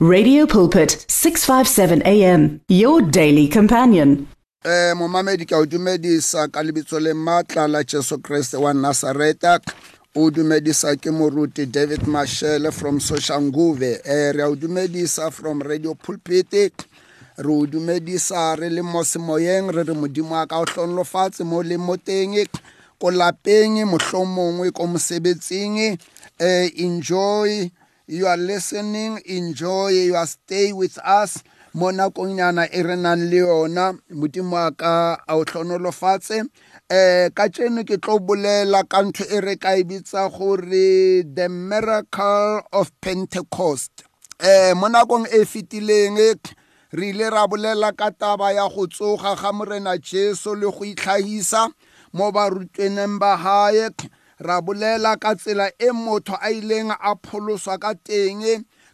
Radio Pulpit 657 AM your daily companion. Eh mo mamedi ka dumedisa ka lebitso le matla la Jesu Kriste wa Nazareta. O dumedisa ke moruti David Marshall from Soshanguve. Eh re o dumedisa from Radio Pulpit. Re o dumedisa re le mo semoyeng re re modimo a ka o hlonlofatse mo le moteng ko lapeng mohlomongwe ko mosebetsing eh enjoy you are listening enjoy you are stay with us mo nakonyana e re nang le yona modimo a ka a o tlhonolofatse um eh, ka tseno ke tlo bolela ka ntho e re ka e bitsa gore the miracle of pentecost um mo nakong e fetileng re ile ra bolela ka taba ya go tsoga ga morena jesu le go itlhagisa mo barutweneng ba gae ra bolela ka tsela e motho a ileng a pholoswa ka teng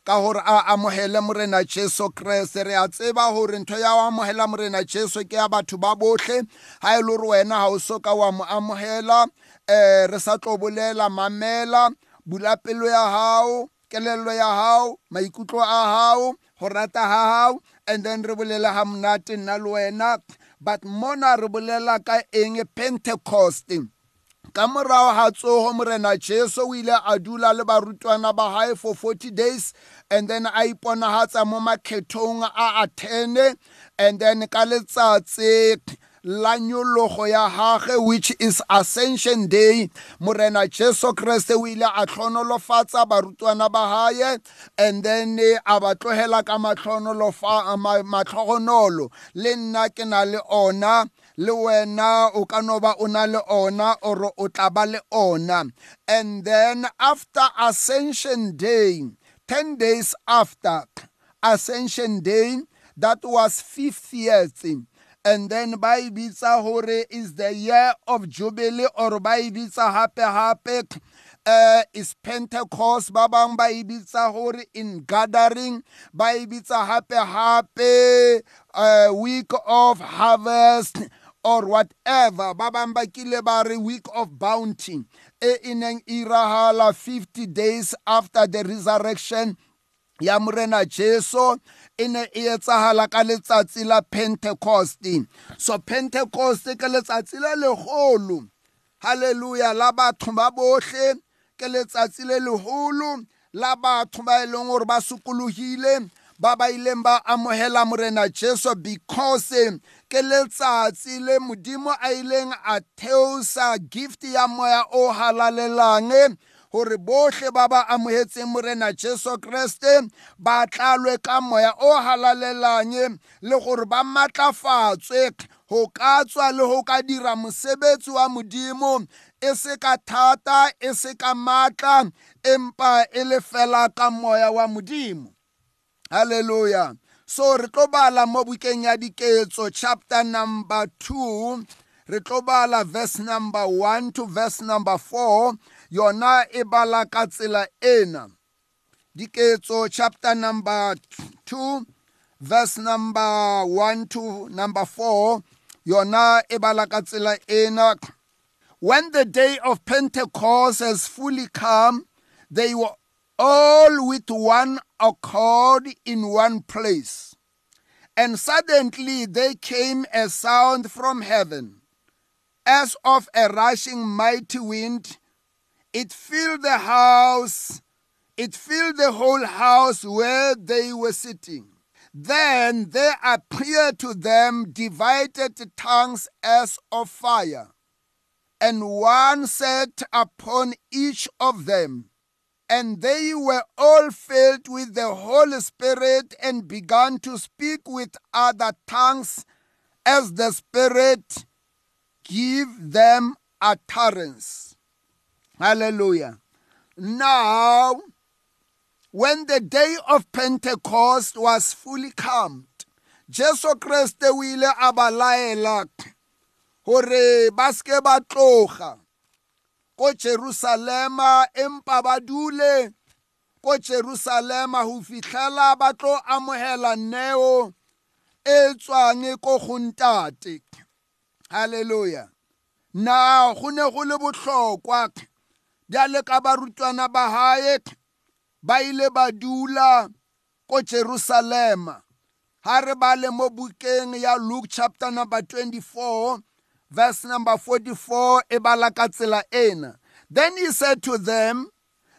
ka gore a amohele morena jesu kreste re a tseba gore ntho ya go amogela morena jesu ke ya batho ba botlhe ga e le gore wena ga o soka wa mo amogela um eh, re sa tlo bolela mamela bula pelo ya gago kelello ya gago maikutlo a gago go rata ga gago and then re bolela ga monate nna le wena but mona re bolela ka eng pentecost ka morao ha tsoho morena jesu o ile a dula le barutwana ba hae for 40 days and then a iponahatsa mo makhethong a athene and then ka letsatsi la nyologo ya gage which is ascension day morena jesu kreste o ile a tlhonolofatsa barutwana ba gae and then a ba tlogela ka matlhogonolo le nna ke na le ona le wena o ka no ba o na le ona o tla ba le ona and then after ascension day 10 days after ascension day that was 50th and then ba e bitsa is the year of jubilee or ba e bitsa uh, is Pentecost, ba bang in gathering, ba ibitsa hape uh, week of harvest, or whatever ba bang ba kile ba re week of bounty e e neng irahala e 50 days after the resurrection ya morena jesu e ne e etsahala ka letsatsi la pentecost so pentecost ke letsatsi le legolo halleluja la batho ba bohle ke letsatsi le legolo la batho ba e leng gore ba sokologile ba ba ileng ba amogela morena jesu because ke letsatsi le modimo a ileng a theosa gift ya moya o halalelang gore botlhe ba ba amogetseng morena jesu kreste ba tlalwe ka moya o halalelang le gore ba maatlafatswe go ka tswa le go ka dira mosebetsi wa modimo e se ka thata e se ka maatla empa e le fela ka moya wa modimo halleluja so re tlo bala mo bukeng ya diketso chapter number 2 re tlo bala verse number 1 to verse number 4 yona e bala ka tsela ena diketso chapter number 2 verse number 1 to number 4 yona e bala ka tsela ena when the day of pentecost has fully come they were all with one accord in one place. And suddenly there came a sound from heaven, as of a rushing mighty wind. It filled the house, it filled the whole house where they were sitting. Then there appeared to them divided tongues as of fire, and one sat upon each of them and they were all filled with the Holy Spirit and began to speak with other tongues as the Spirit give them utterance. Hallelujah. Now, when the day of Pentecost was fully come, Jesu Kriste o ile a ba laela ba ba tloga ko Jerusalema empa ba dule ko Jerusalema ho fihlela ba tlo amohela neo e tswang ko go ntate halleluja na go ne go le botlhokwa bjale ka barutwana ba hae ba ile ba dula ko Jerusalema ha re ba le mo bukeng ya Luke chapter number 24 verse number 44 ebalakatsela ena then he said to them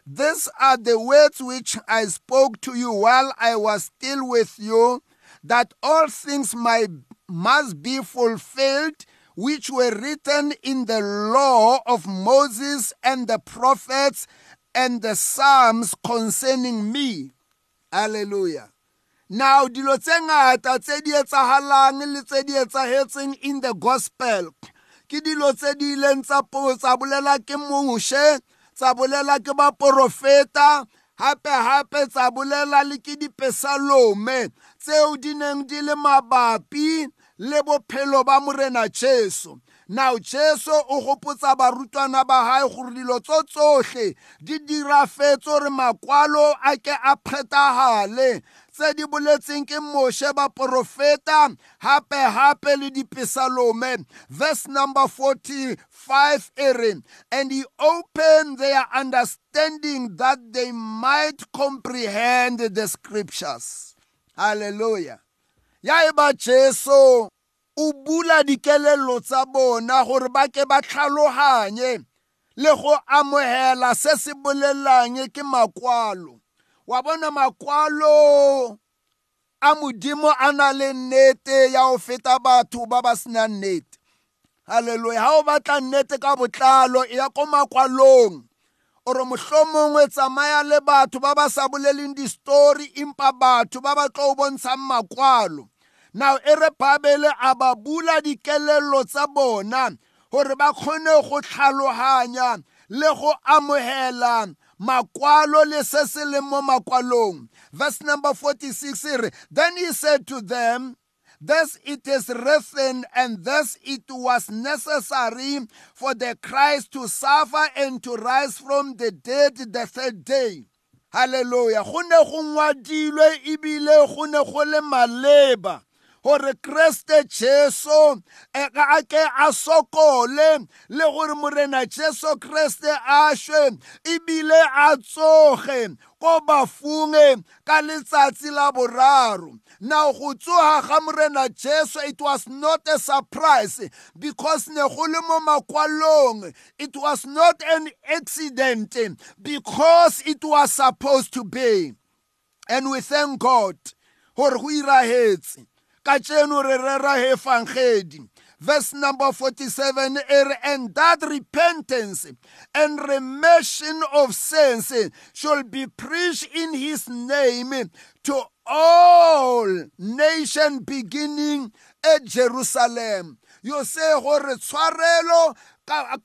these are the words which i spoke to you while i was still with you that all things might, must be fulfilled which were written in the law of moses and the prophets and the psalms concerning me hallelujah Now, dilo tse ngata tse di etsahalang le tse di etsahetseng in the gospel ke dilo tse di ileng tsa bolela ke moshe tsa bolela ke baporofeta gape-gape tsa bolela le ke dipesalome tseo di neng di le mabapi le bophelo ba morena jesu now jesu o gopotsa barutwana ba gae gore dilo tso tsotlhe di dirafetse gore makwalo a ke a phethagale tse di boletseng ke moshe baporofeta gape-gape le dipesalome verse number 45 e re and he opened their understanding that they might comprehend the scriptures halleluja ya e ba jesu o bula dikelello tsa bona gore ba ke ba tlhaloganye le go amogela se se bolelang ke makwalo wa bona makwalo a modimo a na le nnete ya go feta batho ba ba senang nnete halleluya ga o batla nnete ka botlalo e ya ko makwalong ore mohlomongwe tsamaya le batho ba ba sa boleleng distori empa batho ba ba tlo o bontshang makwalo now e re babele a ba bula dikelello tsa bona gore ba kgone go tlhaloganya le go amogela makwalo le se se leng mo makwalong verse number 46 re then he said to them Thus it is written, and thus it was necessary for the Christ to suffer and to rise from the dead the third day. Hallelujah. Go ne go ngwadilwe ebile go ne go le maleba gore kreste jesu e, a ke a sokole le gore morena jesu kreste a šwe ebile a tsoge ko bafunge ka letsatsi la boraro now go tsoga ga morena jesu it was not a surprise because ne go le mo makwalong it was not an accident because it was supposed to be and we thank god gore go iragetse ka re rera he fangedi verse number 47 and that repentance and remission of sins shall be preached in his name to all nation beginning at Jerusalem yo se gore tshwarelo ka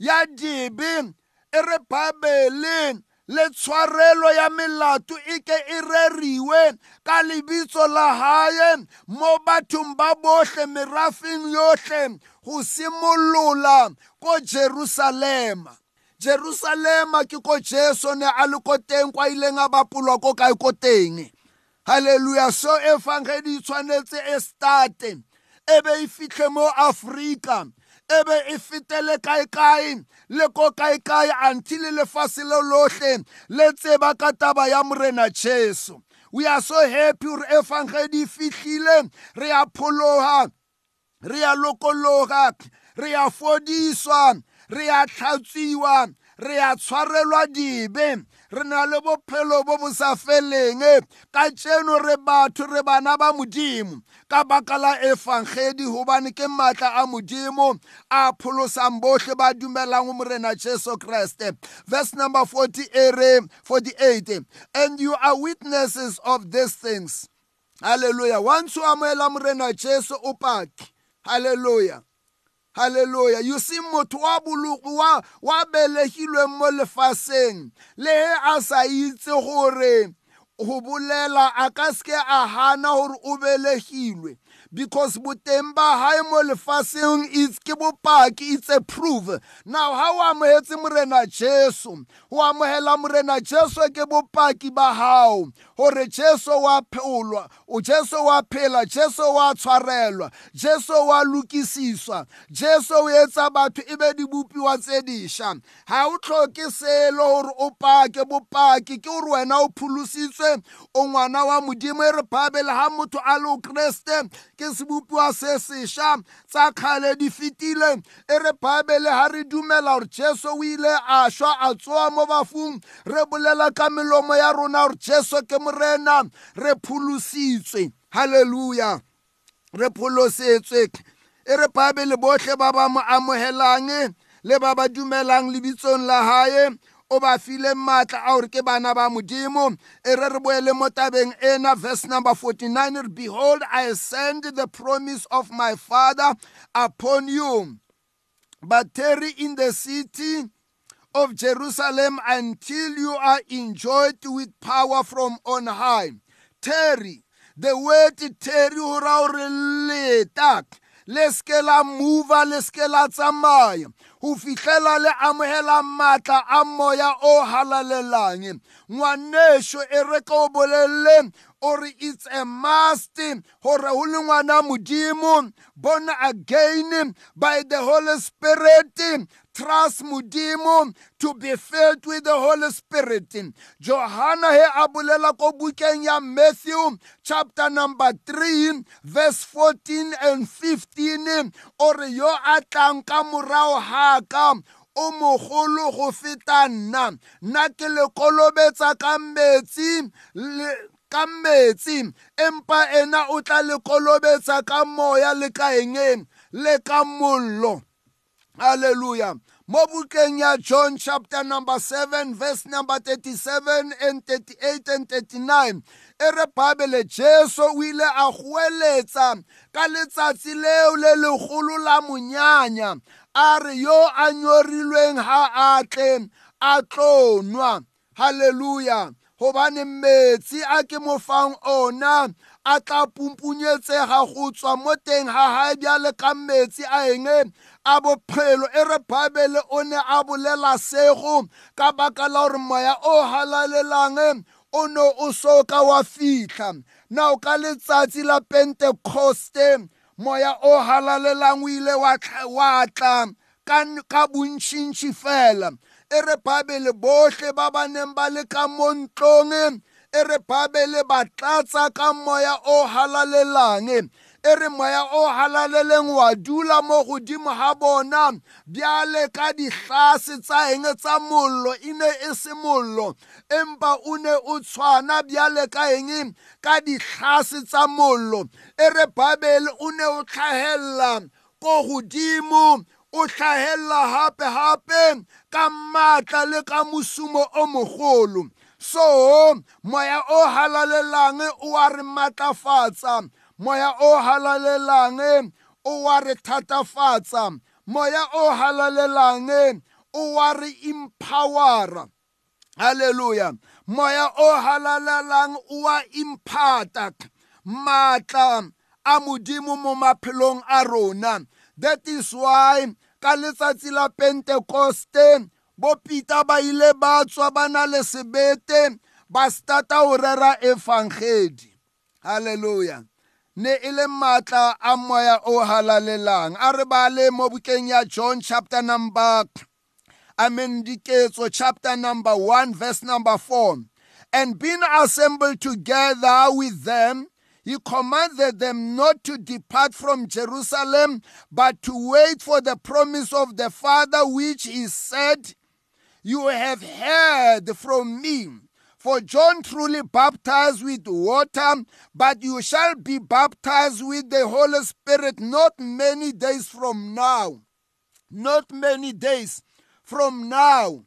ya dibe e re babeleng le tshwarelo ya melato e ke e reriwe ka lebitso la hae mo bathong ba bohle merafeng yohle go simolola ko jerusalema jerusalema ke ko jesu ne a le ko teng kwa ileng a bapolwa ko kae ko teng halleluja so evangeli e tshwanetse e starte e be e fitlhe mo aforika ebe e fetele kaekae le ko kaekae until e lefatshe le lohle le tseba ka taba ya morena jesu we are so happy gore efangedi e fitlhile re a phologa re a lokologa re a fodiswa re a tlhatswiwa re a tshwarelwa dibe re na le bophelo bo bo sa feleng eh. ka tseno re batho re bana ba modimo ka baka la efangedi gobane ke maatla a modimo a pholosang botlhe ba dumelang go morena jesu kreste verse number 48 eh, eh. and you are witnesses of these things halleluya once o amogela morena jesu o paki halleluya halleluja you see motho wa bologo wa, wa belegilweng mo lefaseng le he a sa itse gore go bolela a ka seke a hana gore o belegilwe because boteng ba hae mo lefatsheng is ke bopaki it's a proof now ha o amogetse morena jesu o amogela morena jesu ke bopaki ba hao gore jesu wa pholwa o jesu wa phela jesu wa tshwarelwa jesu wa lokisiswa jesu o etsa batho e be dibopiwa tse dišwa ga o tlhoke selo gore o pake bopaki ke gore wena o pholositswe o ngwana wa modimo e re babele ga motho a le o kreste ke sebopiwa se sešwa tsa kgale di fetile e re baebele ga re dumela gore jesu o ile a šwa a tsoa mo bafung re bolela ka melomo ya rona gore jesu ke morena re pholositswe halleluja re pholosetswe e re baebele botlhe ba ba mo amogelang le ba ba dumelang lebitsong la gae o ba file maatla a gore ke bana ba modimo e re re boele mo tabeng ena verse number 49 re behold i send the promise of my father upon you but tarry in the city of Jerusalem until you are enjoyed with power from on high. Terry, the word Terry hora o re leta. Le skela move, le skela tsamaya. go fitlhela le amogela maatla a moya o halalelang ngwanešo e re ka o bolelele or it's a must gore go le ngwana modimo born again by the holy spirit trust modimo to be filled with the holy spirit johana he a bolela ko bukeng ya matthew chapter number 3 verse 14 and 15 ore yo a tlang ka morao ga ka o mogolo go feta nna nna ke le kolobetsa ka metsi ka metsi empa ena o tla le kolobetsa ka moya le ka eng le ka mollo Hallelujah. Mo bukeng ya John chapter number 7 verse number 37 and 38 and 39 e re Bible Jesu o ile a goeletsa ka letsatsi leo le legolo la monyanya a re yo a nyorilweng ha a tle a tlo nwa hallelujah hobane metsi a ke mo fang ona a tla pumpunyetsega go tswa mo teng ga gae bjale ka metsi a eng a bophelo e re bible o ne a bolela sego ka baka la gore moya o halalelang o no o soka wa fitlha nao ka letsatsi la pentecoste moya o halalelang o ile wa tla ka bontšhintšhi fela e re bible botlhe ba ba neng ba le ka mo ntlong e re babele ba tlatsa ka moya o halalelang e re moya o halaleleng wa dula mo godimo ga bona bjale ka ditlase tsa eng tsa mollo e ne e se mollo empa o ne o tshwana bjale ka eng ka ditlase tsa mollo e re babele o ne o tlhagelela ko godimo o tlhagella hape-hape ka maatla le ka mosumo o mogolo so moya o halalelang o a re matlafatsa moya o halalelang o wa re thatafatsa moya o halalelang o wa re empowera haleluya moya o halalelang o wa impata matla a modimo mo maphelong a rona that is why ka letsatsi la pentecoste bopita ba ile ba tswa ba le sebete ba stata o rera ne e le maatla a moya o halalelang a re ba le mo bukeng ya john chapter number amen diketso chapter number 1 verse number 4 and being assembled together with them he commanded them not to depart from Jerusalem, but to wait for the promise of the Father, which he said, you have heard from me. For John truly baptized with water, but you shall be baptized with the Holy Spirit not many days from now. Not many days from now.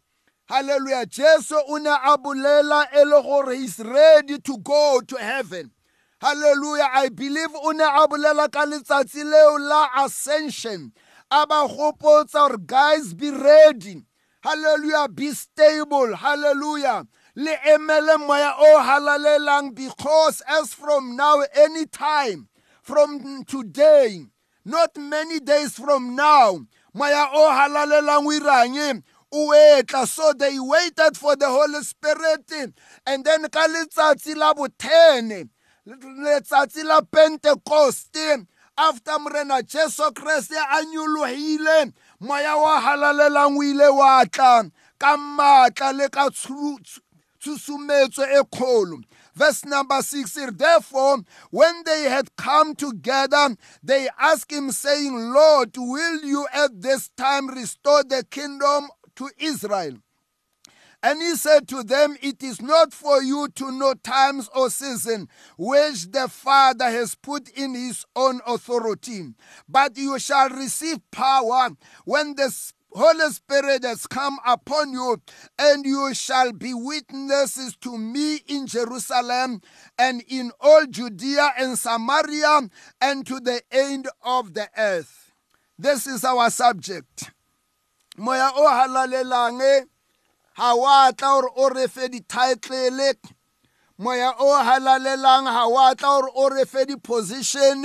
Hallelujah. Jesus una abulela elohore is ready to go to heaven. Hallelujah. I believe una abulela kalitsatsi la ascension. Aba all our guys be ready. Hallelujah. Be stable. Hallelujah. Le emele moya o oh, halalelang because as from now, any time, from today, not many days from now, moya o oh, halalelang wiranye, uetla. So they waited for the Holy Spirit. And then ka letsatsi la bothene, letsatsi la Pentecost, after morena Jesu Kriste a moya wa halalelang o ile wa tla ka maatla le ka tshusumetso e kgolo Verse number six Therefore, when they had come together, they asked him, saying, Lord, will you at this time restore the kingdom to Israel? And he said to them, It is not for you to know times or season which the Father has put in his own authority, but you shall receive power when the Holy Spirit has come upon you, and you shall be witnesses to me in Jerusalem and in all Judea and Samaria and to the end of the earth. This is our subject. Moya o halalelange ha wa tla hore o re fe di-title moya o halalelang ha wa tla hore o re fe di-position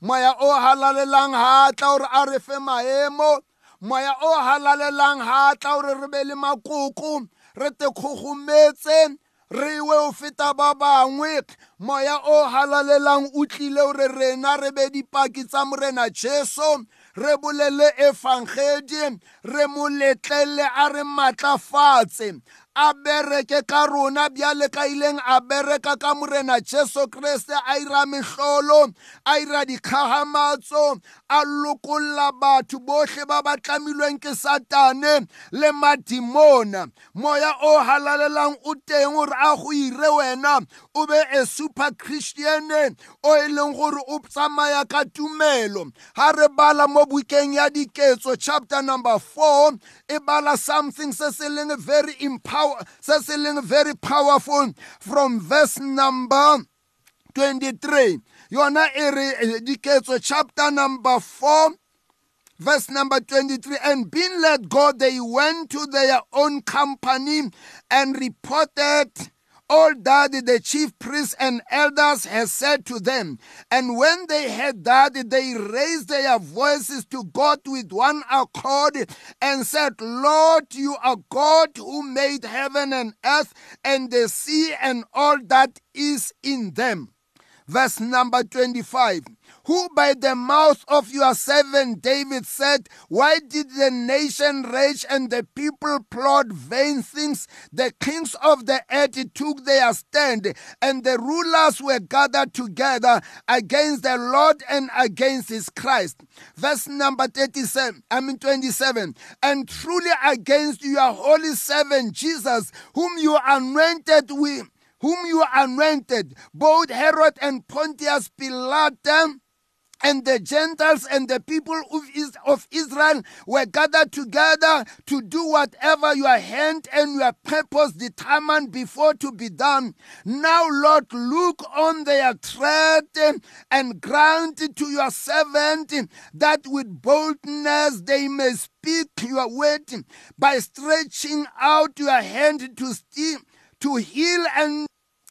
moya o halalelang ha tla hore a re fe maemo moya o halalelang ha tla hore re be le makoko re te kgogometse re we o feta ba bangwe moya o halalelang o tlile hore rena re be dipaki tsa morena jesu re bolele efangedi re moletlele a re maatlafatse a bereke ka rona bjale ka ileng a bereka ka morena jesu kreste a ira mehlolo a ira dikgagamatso a lokolla batho bohle ba ba tlamilweng ke satane le madimona moya o halalelang o teng gore a go ire wena o be a super christian o e leng gore o tsamaya ka tumelo ha re bala mo bukeng ya diketso chapter number 4 e bala something se se leng very empower power, something very powerful from verse number 23. Yona ere diketso chapter number 4 verse number 23 and being let go they went to their own company and reported all that the chief priests and elders had said to them. And when they heard that, they raised their voices to God with one accord and said, Lord, you are God who made heaven and earth and the sea and all that is in them. Verse number 25 who by the mouth of your servant David said, Why did the nation rage and the people plot vain things? The kings of the earth took their stand, and the rulers were gathered together against the Lord and against his Christ. Verse number 37, I mean 27. And truly against your holy servant Jesus, whom you anointed with whom you anointed, both Herod and Pontius Pilate and the Gentiles and the people of Israel were gathered together to do whatever your hand and your purpose determined before to be done. Now, Lord, look on their threat and grant to your servant that with boldness they may speak your word by stretching out your hand to steal, to heal and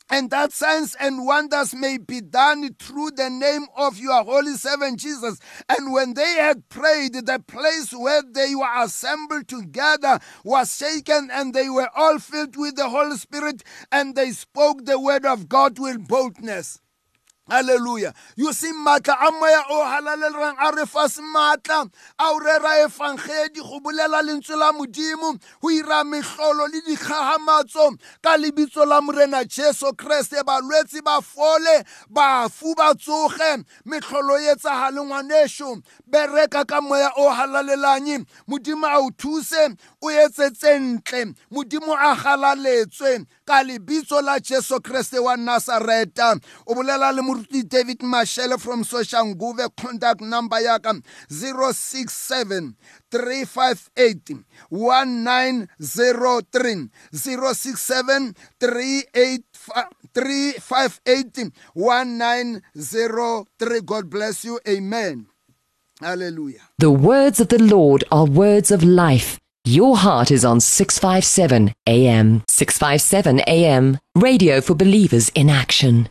and that signs and wonders may be done through the name of your holy servant Jesus. And when they had prayed, the place where they were assembled together was shaken, and they were all filled with the Holy Spirit, and they spoke the word of God with boldness. Hallelujah. You see matla a moya o halalelrang a re fa matla a o rera efangedi go bolela lentswe la modimo go ira mehlolo le dikgagamatso ka lebitso la morena jesu kreste balwetse ba fole bafu ba tsoge mehlolo e etsagale ngwaneso bereka ka moya o halalelang modimo a o thuse o etsetse ntle modimo a galaletswe ka lebitso la jesu kreste wa nasareta o bolela le Murti David Mashele from Social Government contact number yaka 067 358 God bless you. Amen. Hallelujah. The words of the Lord are words of life. Your heart is on 657 AM. 657 AM. Radio for believers in action.